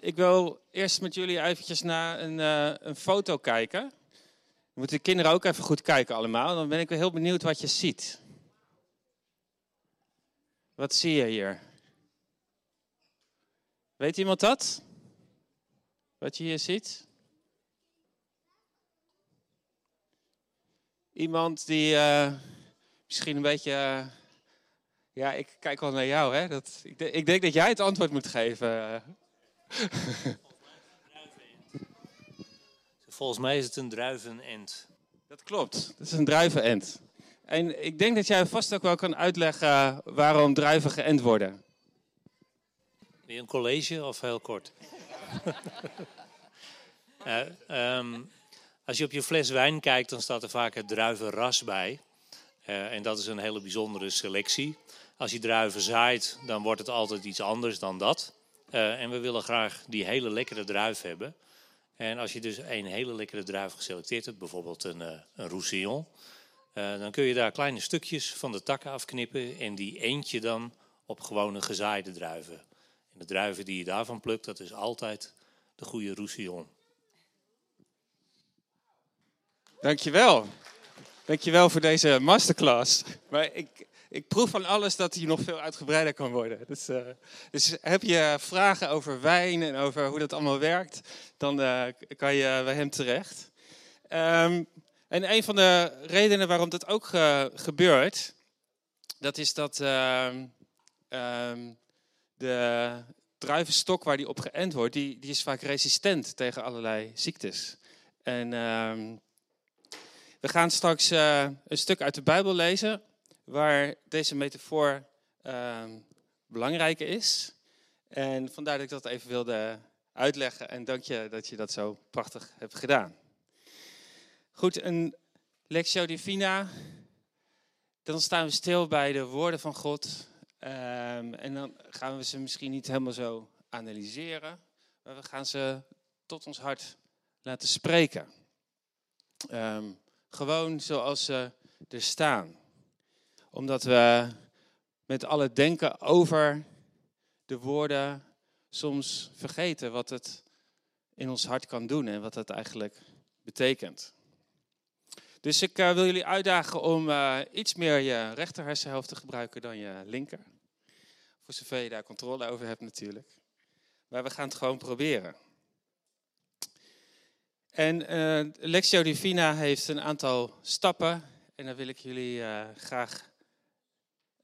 Ik wil eerst met jullie eventjes naar een, uh, een foto kijken. Moeten de kinderen ook even goed kijken allemaal. Dan ben ik wel heel benieuwd wat je ziet. Wat zie je hier? Weet iemand dat? Wat je hier ziet? Iemand die uh, misschien een beetje. Uh, ja, ik kijk wel naar jou, hè? Dat, ik, ik, denk dat jij het antwoord moet geven. Volgens mij is het een druivenend. Dat klopt, dat is een druivenend. En ik denk dat jij vast ook wel kan uitleggen waarom druiven geënt worden. Weer een college of heel kort? uh, um, als je op je fles wijn kijkt, dan staat er vaak het druivenras bij. Uh, en dat is een hele bijzondere selectie. Als je druiven zaait, dan wordt het altijd iets anders dan dat. Uh, en we willen graag die hele lekkere druif hebben. En als je dus een hele lekkere druif geselecteerd hebt, bijvoorbeeld een, uh, een Roussillon, uh, dan kun je daar kleine stukjes van de takken afknippen en die eentje dan op gewone gezaaide druiven. En de druiven die je daarvan plukt, dat is altijd de goede Roussillon. Dankjewel. Dankjewel voor deze masterclass. Maar ik, ik proef van alles dat hij nog veel uitgebreider kan worden. Dus, uh, dus heb je vragen over wijn en over hoe dat allemaal werkt, dan uh, kan je bij hem terecht. Um, en een van de redenen waarom dat ook uh, gebeurt, dat is dat ehm, um, de druivenstok waar die op geënt wordt, die, die is vaak resistent tegen allerlei ziektes. En we gaan straks een stuk uit de Bijbel lezen waar deze metafoor uh, belangrijk is. En vandaar dat ik dat even wilde uitleggen. En dank je dat je dat zo prachtig hebt gedaan. Goed, een Lectio Divina. Dan staan we stil bij de woorden van God. Um, en dan gaan we ze misschien niet helemaal zo analyseren. Maar we gaan ze tot ons hart laten spreken. Um, gewoon zoals ze er staan omdat we met alle denken over de woorden soms vergeten wat het in ons hart kan doen en wat het eigenlijk betekent. Dus ik uh, wil jullie uitdagen om uh, iets meer je rechter hersenhelft te gebruiken dan je linker. Voor zover je daar controle over hebt natuurlijk. Maar we gaan het gewoon proberen. En uh, Lectio Divina heeft een aantal stappen en daar wil ik jullie graag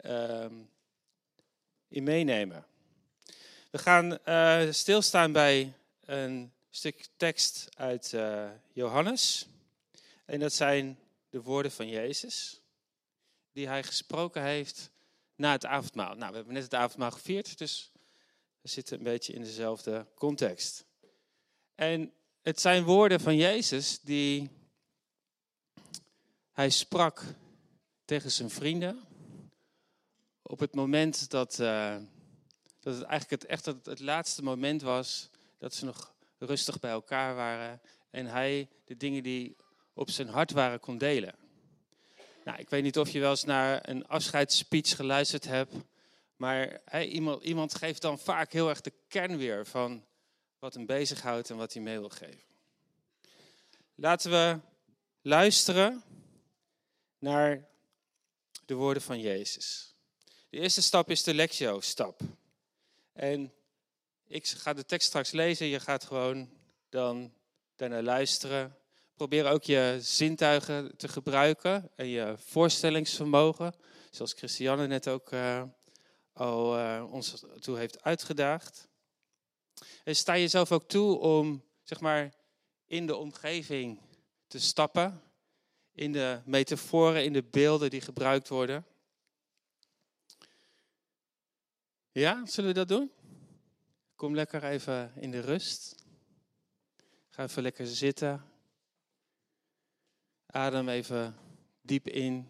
um, in meenemen. We gaan uh, stilstaan bij een stuk tekst uit uh, Johannes. En dat zijn de woorden van Jezus, die hij gesproken heeft na het avondmaal. Nou, we hebben net het avondmaal gevierd, dus we zitten een beetje in dezelfde context. En het zijn woorden van Jezus die hij sprak tegen zijn vrienden op het moment dat, uh, dat het eigenlijk het, echt het, laatste moment was dat ze nog rustig bij elkaar waren en hij de dingen die op zijn hart waren kon delen. Nou, ik weet niet of je wel eens naar een afscheidsspeech geluisterd hebt, maar hij, iemand, iemand geeft dan vaak heel erg de kern weer van wat hem bezighoudt en wat hij mee wil geven. Laten we luisteren naar de woorden van Jezus. De eerste stap is de lectio-stap. En ik ga de tekst straks lezen. Je gaat gewoon dan daarna luisteren. Probeer ook je zintuigen te gebruiken en je voorstellingsvermogen. Zoals Christiane net ook uh, al uh, ons toe heeft uitgedaagd. En sta jezelf ook toe om zeg maar, in de omgeving te stappen. In de metaforen, in de beelden die gebruikt worden. Ja, zullen we dat doen? Kom lekker even in de rust. Ga even lekker zitten. Adem even diep in.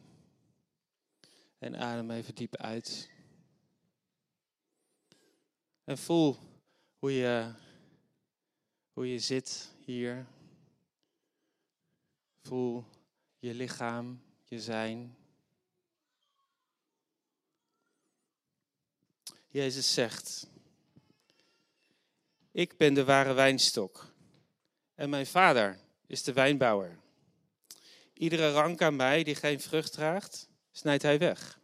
En adem even diep uit. En voel hoe je, hoe je zit hier. Voel je lichaam, je zijn. Jezus zegt, Ik ben de ware wijnstok en mijn vader is de wijnbouwer. Iedere rank aan mij die geen vrucht draagt, snijdt hij weg.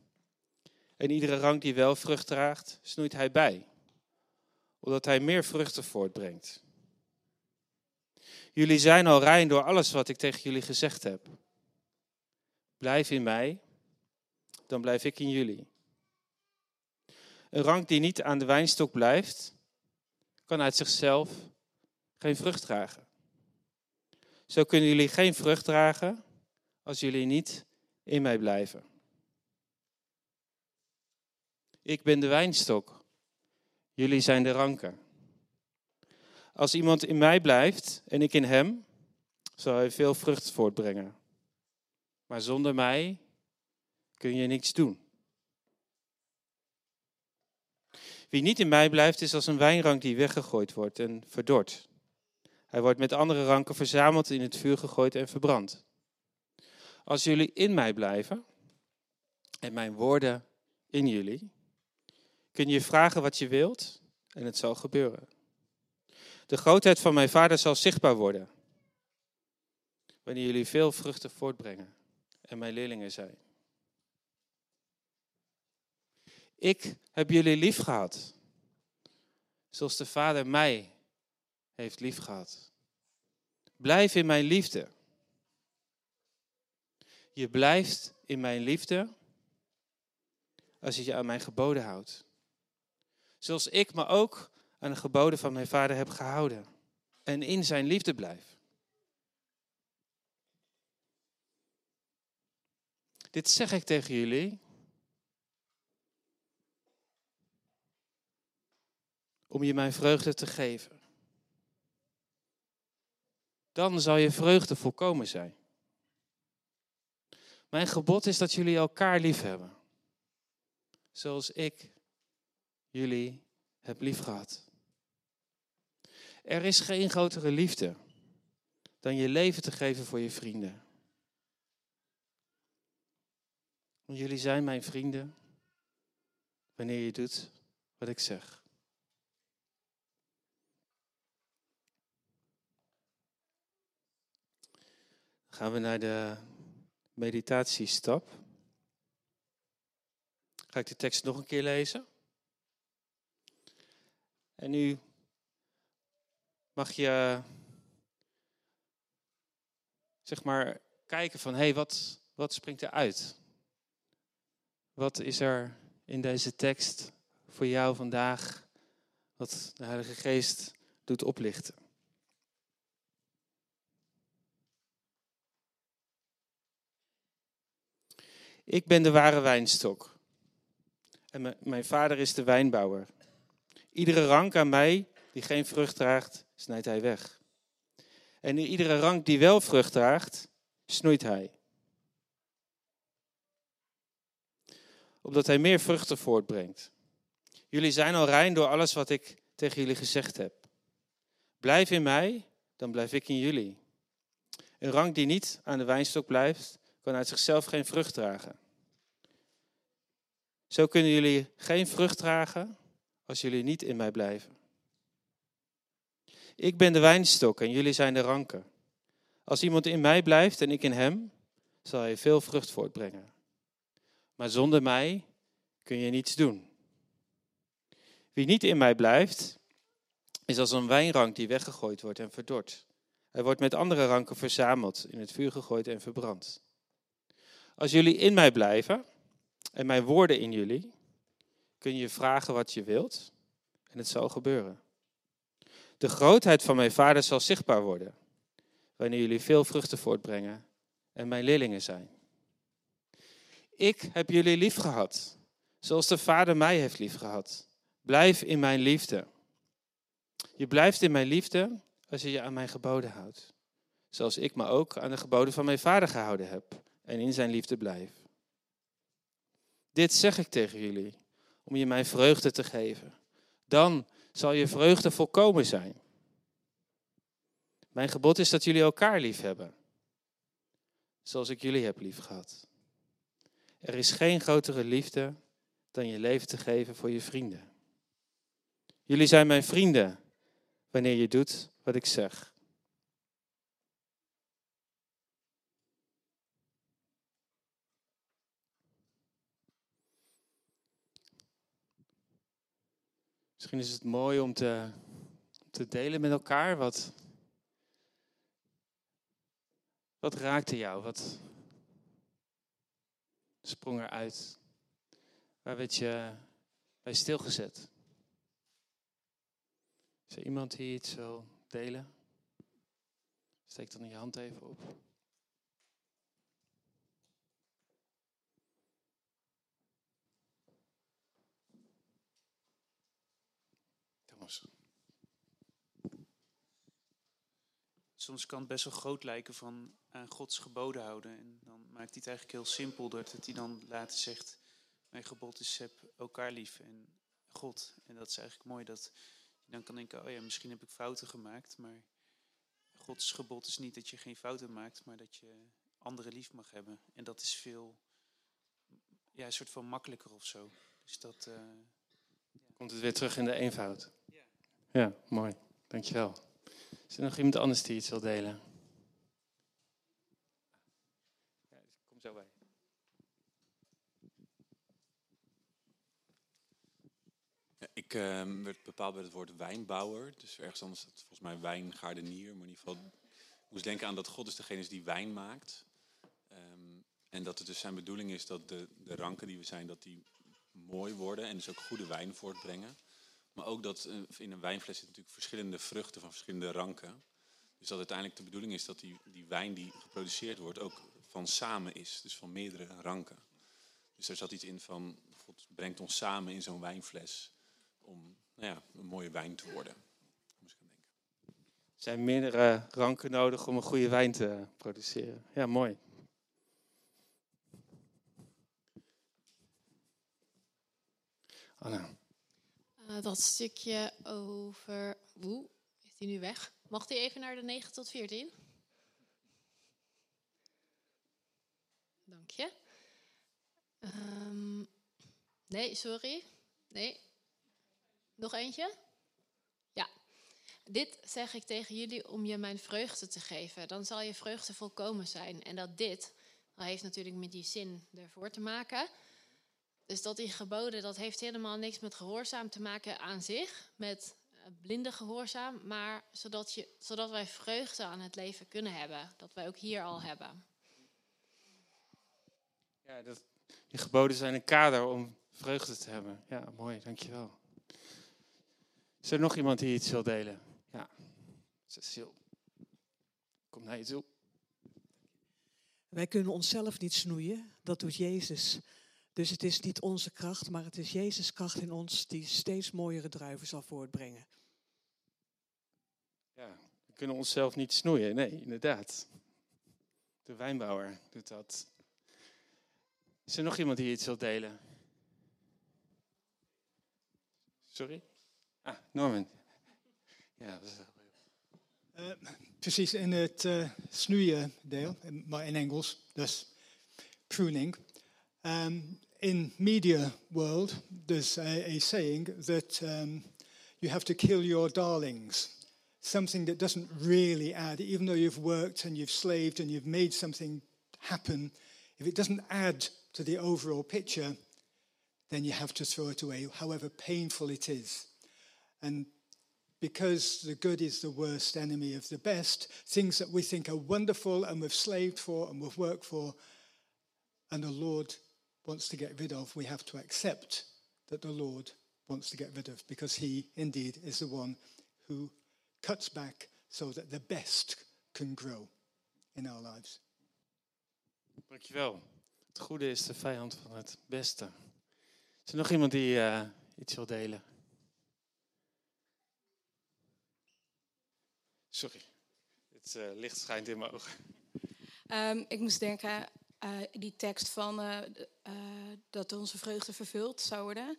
En iedere rank die wel vrucht draagt, snoeit hij bij, omdat hij meer vruchten voortbrengt. Jullie zijn al rein door alles wat ik tegen jullie gezegd heb. Blijf in mij, dan blijf ik in jullie. Een rank die niet aan de wijnstok blijft, kan uit zichzelf geen vrucht dragen. Zo kunnen jullie geen vrucht dragen als jullie niet in mij blijven. Ik ben de wijnstok, jullie zijn de ranken. Als iemand in mij blijft en ik in hem, zal hij veel vrucht voortbrengen. Maar zonder mij kun je niks doen. Wie niet in mij blijft, is als een wijnrank die weggegooid wordt en verdord. Hij wordt met andere ranken verzameld, in het vuur gegooid en verbrand. Als jullie in mij blijven en mijn woorden in jullie, kun je vragen wat je wilt en het zal gebeuren. De grootheid van mijn vader zal zichtbaar worden wanneer jullie veel vruchten voortbrengen en mijn leerlingen zijn. Ik heb jullie lief gehad, zoals de Vader mij heeft lief gehad. Blijf in mijn liefde. Je blijft in mijn liefde als je je aan mijn geboden houdt. Zoals ik me ook aan de geboden van mijn vader heb gehouden. En in zijn liefde blijf. Dit zeg ik tegen jullie. Om je mijn vreugde te geven. Dan zal je vreugde volkomen zijn. Mijn gebod is dat jullie elkaar lief hebben. Zoals ik jullie heb lief gehad. Er is geen grotere liefde dan je leven te geven voor je vrienden. jullie zijn mijn vrienden wanneer je doet wat ik zeg. Gaan we naar de meditatiestap. Ga ik de tekst nog een keer lezen? En nu mag je zeg maar kijken van hé, hey, wat, wat springt er uit? Wat is er in deze tekst voor jou vandaag wat de Heilige Geest doet oplichten? Ik ben de ware wijnstok. En mijn vader is de wijnbouwer. Iedere rank aan mij die geen vrucht draagt, snijdt hij weg. En iedere rank die wel vrucht draagt, snoeit hij. Opdat hij meer vruchten voortbrengt. Jullie zijn al rein door alles wat ik tegen jullie gezegd heb. Blijf in mij, dan blijf ik in jullie. Een rank die niet aan de wijnstok blijft, kan uit zichzelf geen vrucht dragen. Zo kunnen jullie geen vrucht dragen als jullie niet in mij blijven. Ik ben de wijnstok en jullie zijn de ranken. Als iemand in mij blijft en ik in hem, zal hij veel vrucht voortbrengen. Maar zonder mij kun je niets doen. Wie niet in mij blijft, is als een wijnrank die weggegooid wordt en verdord. Hij wordt met andere ranken verzameld, in het vuur gegooid en verbrand. Als jullie in mij blijven en mijn woorden in jullie, kun je vragen wat je wilt en het zal gebeuren. De grootheid van mijn vader zal zichtbaar worden wanneer jullie veel vruchten voortbrengen en mijn leerlingen zijn. Ik heb jullie lief gehad, zoals de Vader mij heeft lief gehad. Blijf in mijn liefde. Je blijft in mijn liefde als je je aan mijn geboden houdt. Zoals ik me ook aan de geboden van mijn Vader gehouden heb en in zijn liefde blijf. Dit zeg ik tegen jullie, om je mijn vreugde te geven. Dan zal je vreugde volkomen zijn. Mijn gebod is dat jullie elkaar lief hebben, zoals ik jullie heb lief gehad. Er is geen grotere liefde dan je leven te geven voor je vrienden. Jullie zijn mijn vrienden wanneer je doet wat ik zeg. Misschien is het mooi om te, te delen met elkaar wat, wat raakte jou? Wat sprong eruit? Waar werd je bij stilgezet? Is er iemand die iets wil delen? Steek dan je hand even op. Soms kan het best wel groot lijken van aan Gods geboden houden. En dan maakt hij het eigenlijk heel simpel doordat hij dan later zegt... Mijn gebod is heb elkaar lief en God. En dat is eigenlijk mooi dat je dan kan denken... Oh ja, misschien heb ik fouten gemaakt, maar... Gods gebod is niet dat je geen fouten maakt, maar dat je anderen lief mag hebben. En dat is veel, ja, een soort van makkelijker of zo. Dus dat... Uh, Komt het weer terug in de eenvoud? Ja, ja mooi. Dankjewel. Is er nog iemand anders die iets wil delen? Ja, kom zo bij. ik uh, werd bepaald bij het woord wijnbouwer. Dus ergens anders dat volgens mij wijngaardenier. Maar in ieder geval ik moest denken aan dat God is degene is die wijn maakt. Um, en dat het dus zijn bedoeling is dat de, de ranken die we zijn, dat die mooi worden. En dus ook goede wijn voortbrengen. Maar ook dat eh, in een wijnfles zitten natuurlijk verschillende vruchten van verschillende ranken. Dus dat uiteindelijk de bedoeling is dat die, die wijn die geproduceerd wordt ook van samen is. Dus van meerdere ranken. Dus er zat iets in van, God brengt ons samen in zo'n wijnfles om nou ja, een mooie wijn te worden. Moest ik denken. Er zijn meerdere ranken nodig om een goede wijn te produceren. Ja, mooi. Anna. Uh, dat stukje over. Oeh, is hij nu weg? Mag hij even naar de 9 tot 14? Dank je. Um, nee, sorry. Nee. Nog eentje? Ja. Dit zeg ik tegen jullie om je mijn vreugde te geven. Dan zal je vreugde volkomen zijn. En dat dit, dat heeft natuurlijk met die zin ervoor te maken. Dus dat die geboden, dat heeft helemaal niks met gehoorzaam te maken aan zich, met eh, blinde gehoorzaam, maar zodat, je, zodat wij vreugde aan het leven kunnen hebben. Dat wij ook hier al hebben. Ja, dat, die geboden zijn een kader om vreugde te hebben. Ja, mooi, dankjewel. Is er nog iemand die iets wil delen? Ja, Cecile. Kom naar je toe. Wij kunnen onszelf niet snoeien, dat doet Jezus. Dus het is niet onze kracht, maar het is Jezus' kracht in ons die steeds mooiere druiven zal voortbrengen. Ja, we kunnen onszelf niet snoeien. Nee, inderdaad. De wijnbouwer doet dat. Is er nog iemand die iets wil delen? Sorry? Ah, Norman. Ja, dat is uh, precies in het uh, snoeien deel, maar in Engels, dus pruning. Um, in media world, there's a, a saying that um, you have to kill your darlings. Something that doesn't really add, even though you've worked and you've slaved and you've made something happen, if it doesn't add to the overall picture, then you have to throw it away, however painful it is. And because the good is the worst enemy of the best, things that we think are wonderful and we've slaved for and we've worked for, and the Lord wants to get rid of, we have to accept that the Lord wants to get rid of, because He indeed is the one who cuts back so that the best can grow in our lives. Dankjewel. Het goede is de vijand van het beste. Is er nog iemand die uh, iets wil delen? Sorry, het uh, licht schijnt in mijn ogen. Um, ik moest denken, uh, die tekst van uh, dat onze vreugde vervuld zou worden.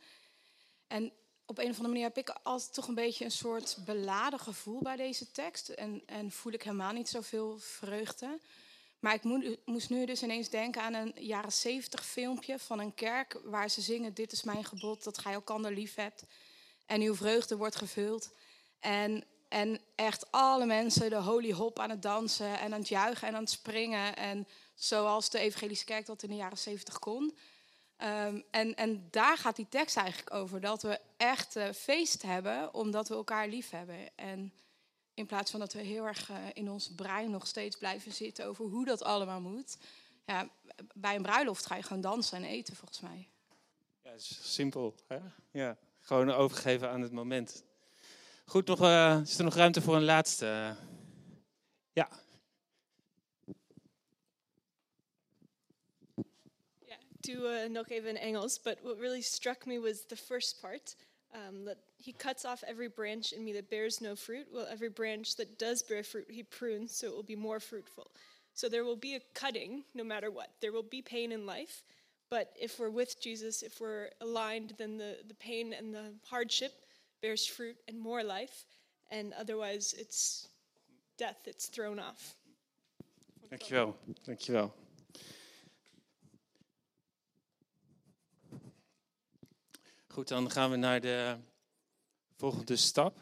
En op een of andere manier heb ik altijd toch een beetje een soort beladen gevoel bij deze tekst. En, en voel ik helemaal niet zoveel vreugde. Maar ik moest nu dus ineens denken aan een jaren zeventig filmpje van een kerk waar ze zingen: Dit is mijn gebod, dat gij elkander lief hebt. En uw vreugde wordt gevuld. En En echt alle mensen de holy hop aan het dansen en aan het juichen en aan het springen. En zoals de evangelische kerk dat in de jaren zeventig kon. Ehm, en, en daar gaat die tekst eigenlijk over. Dat we echt uh, feest hebben omdat we elkaar lief hebben. En in plaats van dat we heel erg uh, in ons brein nog steeds blijven zitten over hoe dat allemaal moet. Ja, bij een bruiloft ga je gewoon dansen en eten volgens mij. Ja, is simpel. Hè? Ja, gewoon overgeven aan het moment. Goed, nog, uh, is er nog ruimte voor een laatste? ja. Ja, doe uh, nog even in Engels. But what really struck me was the first part. Um, that he cuts off every branch in me that bears no fruit, while every branch that does bear fruit he prunes so it will be more fruitful. So there will be a cutting no matter what. There will be pain in life, but if we're with Jesus, if we're aligned, then the, the pain and the hardship bears fruit and more life, and otherwise it's death, it's thrown off. Thank you Dankjewel, dankjewel. Goed, dan gaan we naar de volgende stap.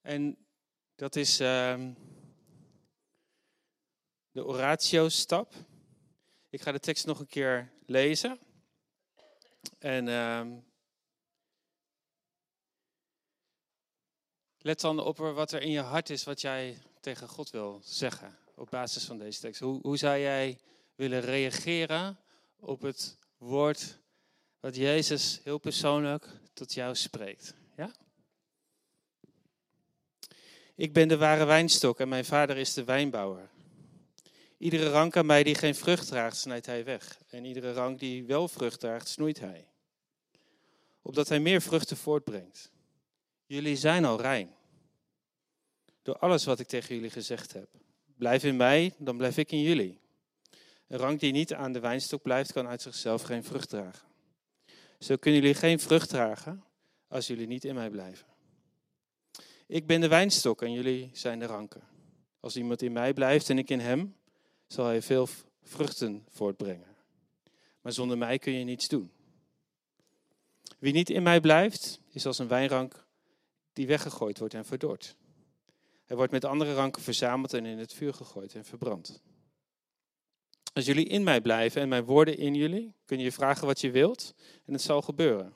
En dat is uh, de oratio-stap. Ik ga de tekst nog een keer lezen. En uh, let dan op wat er in je hart is, wat jij tegen God wil zeggen op basis van deze tekst. Hoe, hoe zou jij willen reageren op het woord wat Jezus heel persoonlijk tot jou spreekt? Ja? Ik ben de ware wijnstok en mijn vader is de wijnbouwer. Iedere rank aan mij die geen vrucht draagt, snijdt hij weg. En iedere rank die wel vrucht draagt, snoeit hij. Opdat hij meer vruchten voortbrengt. Jullie zijn al rein. Door alles wat ik tegen jullie gezegd heb. Blijf in mij, dan blijf ik in jullie. Een rank die niet aan de wijnstok blijft, kan uit zichzelf geen vrucht dragen. Zo kunnen jullie geen vrucht dragen als jullie niet in mij blijven. Ik ben de wijnstok en jullie zijn de ranken. Als iemand in mij blijft en ik in hem, zal hij veel vruchten voortbrengen. Maar zonder mij kun je niets doen. Wie niet in mij blijft, is als een wijnrank die weggegooid wordt en verdord. Hij wordt met andere ranken verzameld en in het vuur gegooid en verbrand. Als jullie in mij blijven en mijn woorden in jullie, kun je vragen wat je wilt en het zal gebeuren.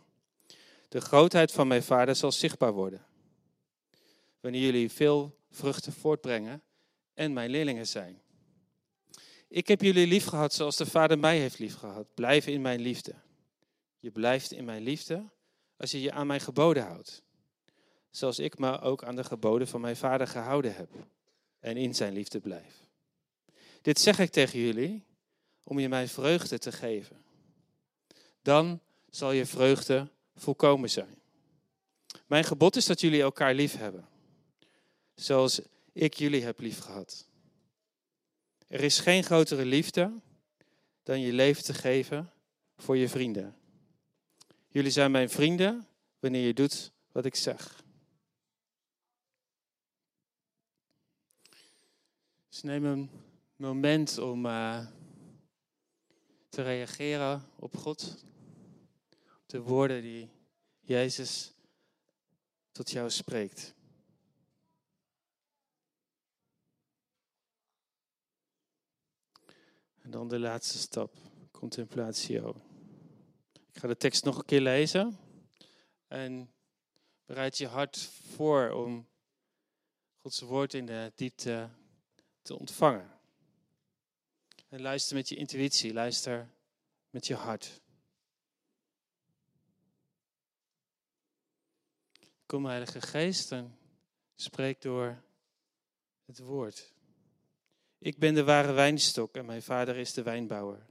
De grootheid van mijn vader zal zichtbaar worden. Wanneer jullie veel vruchten voortbrengen en mijn leerlingen zijn. Ik heb jullie lief gehad zoals de Vader mij heeft lief gehad. Blijf in mijn liefde. Je blijft in mijn liefde als je je aan mijn geboden houdt. Zoals ik me ook aan de geboden van mijn Vader gehouden heb en in zijn liefde blijf. Dit zeg ik tegen jullie om je mijn vreugde te geven. Dan zal je vreugde volkomen zijn. Mijn gebod is dat jullie elkaar lief hebben, zoals ik jullie heb lief gehad. Er is geen grotere liefde dan je leven te geven voor je vrienden. Jullie zijn mijn vrienden wanneer je doet wat ik zeg. Dus neem een moment om uh, reageren op God, op de woorden die Jezus tot jou spreekt. En dan de laatste stap, contemplatio. Ik ga de tekst nog een keer lezen. En bereid je hart voor om Gods woord in de diepte te ontvangen. En luister met je intuïtie, luister met je hart. Kom, Heilige Geest, en spreek door het woord. Ik ben de ware wijnstok en mijn vader is de wijnbouwer.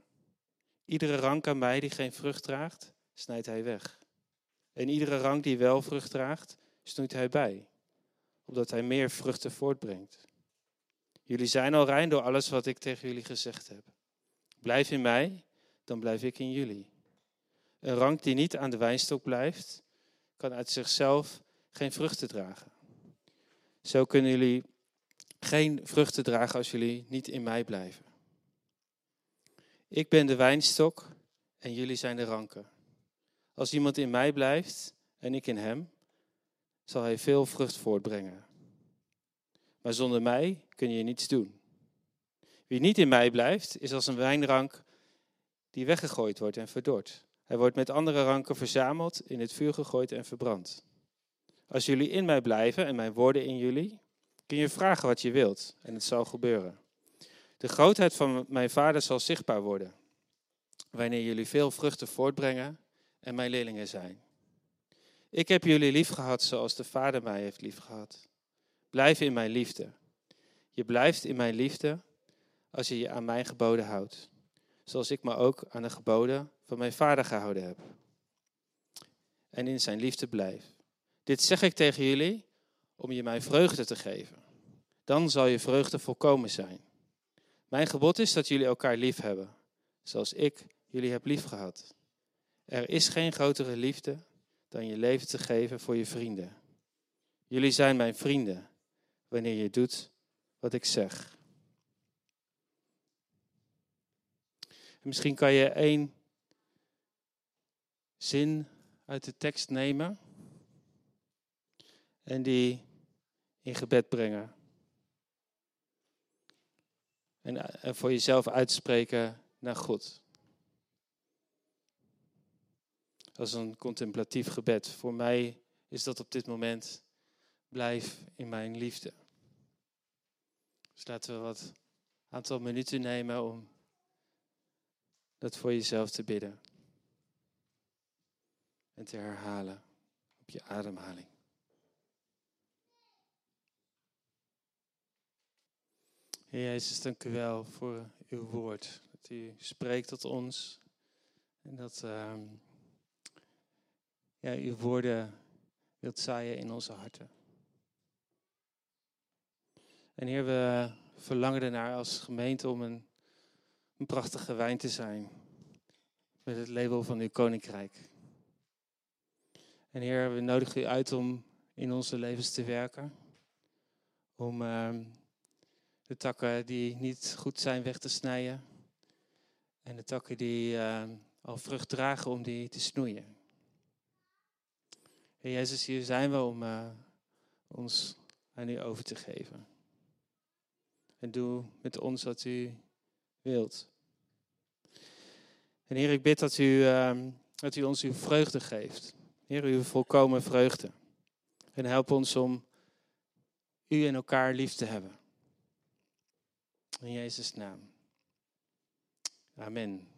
Iedere rank aan mij die geen vrucht draagt, snijdt hij weg. En iedere rank die wel vrucht draagt, snoeit hij bij, opdat hij meer vruchten voortbrengt. Jullie zijn al rein door alles wat ik tegen jullie gezegd heb. Blijf in mij, dan blijf ik in jullie. Een rank die niet aan de wijnstok blijft, kan uit zichzelf geen vruchten dragen. Zo kunnen jullie geen vruchten dragen als jullie niet in mij blijven. Ik ben de wijnstok en jullie zijn de ranken. Als iemand in mij blijft en ik in hem, zal hij veel vrucht voortbrengen. Maar zonder mij kun je niets doen. Wie niet in mij blijft, is als een wijnrank die weggegooid wordt en verdord. Hij wordt met andere ranken verzameld, in het vuur gegooid en verbrand. Als jullie in mij blijven en mijn woorden in jullie, kun je vragen wat je wilt en het zal gebeuren. De grootheid van mijn vader zal zichtbaar worden, wanneer jullie veel vruchten voortbrengen en mijn leerlingen zijn. Ik heb jullie lief gehad zoals de Vader mij heeft lief gehad. Blijf in mijn liefde. Je blijft in mijn liefde als je je aan mijn geboden houdt, zoals ik me ook aan de geboden van mijn Vader gehouden heb. En in zijn liefde blijf. Dit zeg ik tegen jullie om je mijn vreugde te geven. Dan zal je vreugde volkomen zijn. Mijn gebod is dat jullie elkaar lief hebben, zoals ik jullie heb lief gehad. Er is geen grotere liefde dan je leven te geven voor je vrienden. Jullie zijn mijn vrienden wanneer je doet wat ik zeg. misschien kan je één zin uit de tekst nemen en die in gebed brengen. En, en voor jezelf uitspreken naar God. Als een contemplatief gebed. Voor mij is dat op dit moment blijf in mijn liefde. Dus laten we wat aantal minuten nemen om dat voor jezelf te bidden. En te herhalen op je ademhaling. Heer Jezus, dank u wel voor uw woord. Dat u spreekt tot ons. En dat uh, ja, uw woorden wilt zaaien in onze harten. En Heer, we verlangen ernaar als gemeente om een, een prachtige wijn te zijn. Met het label van uw koninkrijk. En Heer, we nodigen u uit om in onze levens te werken. Om uh, de takken die niet goed zijn weg te snijden. En de takken die uh, al vrucht dragen om die te snoeien. Heer Jezus, hier zijn we om uh, ons aan u over te geven. En doe met ons wat u wilt. En Heer, ik bid dat u, uh, dat u ons uw vreugde geeft. Heer, uw volkomen vreugde. En help ons om u en elkaar lief te hebben. In Jezus' naam. Amen.